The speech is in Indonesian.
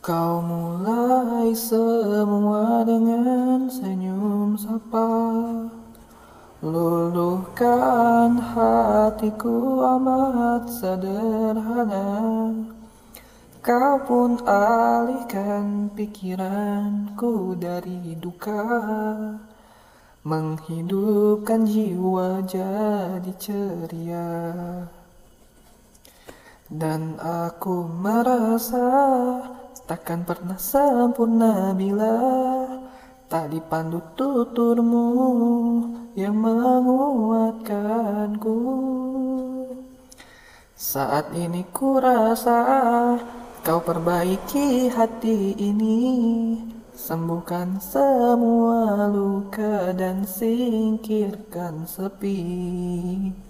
Kau mulai semua dengan senyum sapa. Luluhkan hatiku amat sederhana. Kau pun alihkan pikiranku dari duka. Menghidupkan jiwa jadi ceria Dan aku merasa takkan pernah sempurna bila Tak dipandu tuturmu yang menguatkanku. Saat ini ku rasa kau perbaiki hati ini Sembuhkan semua luka dan singkirkan sepi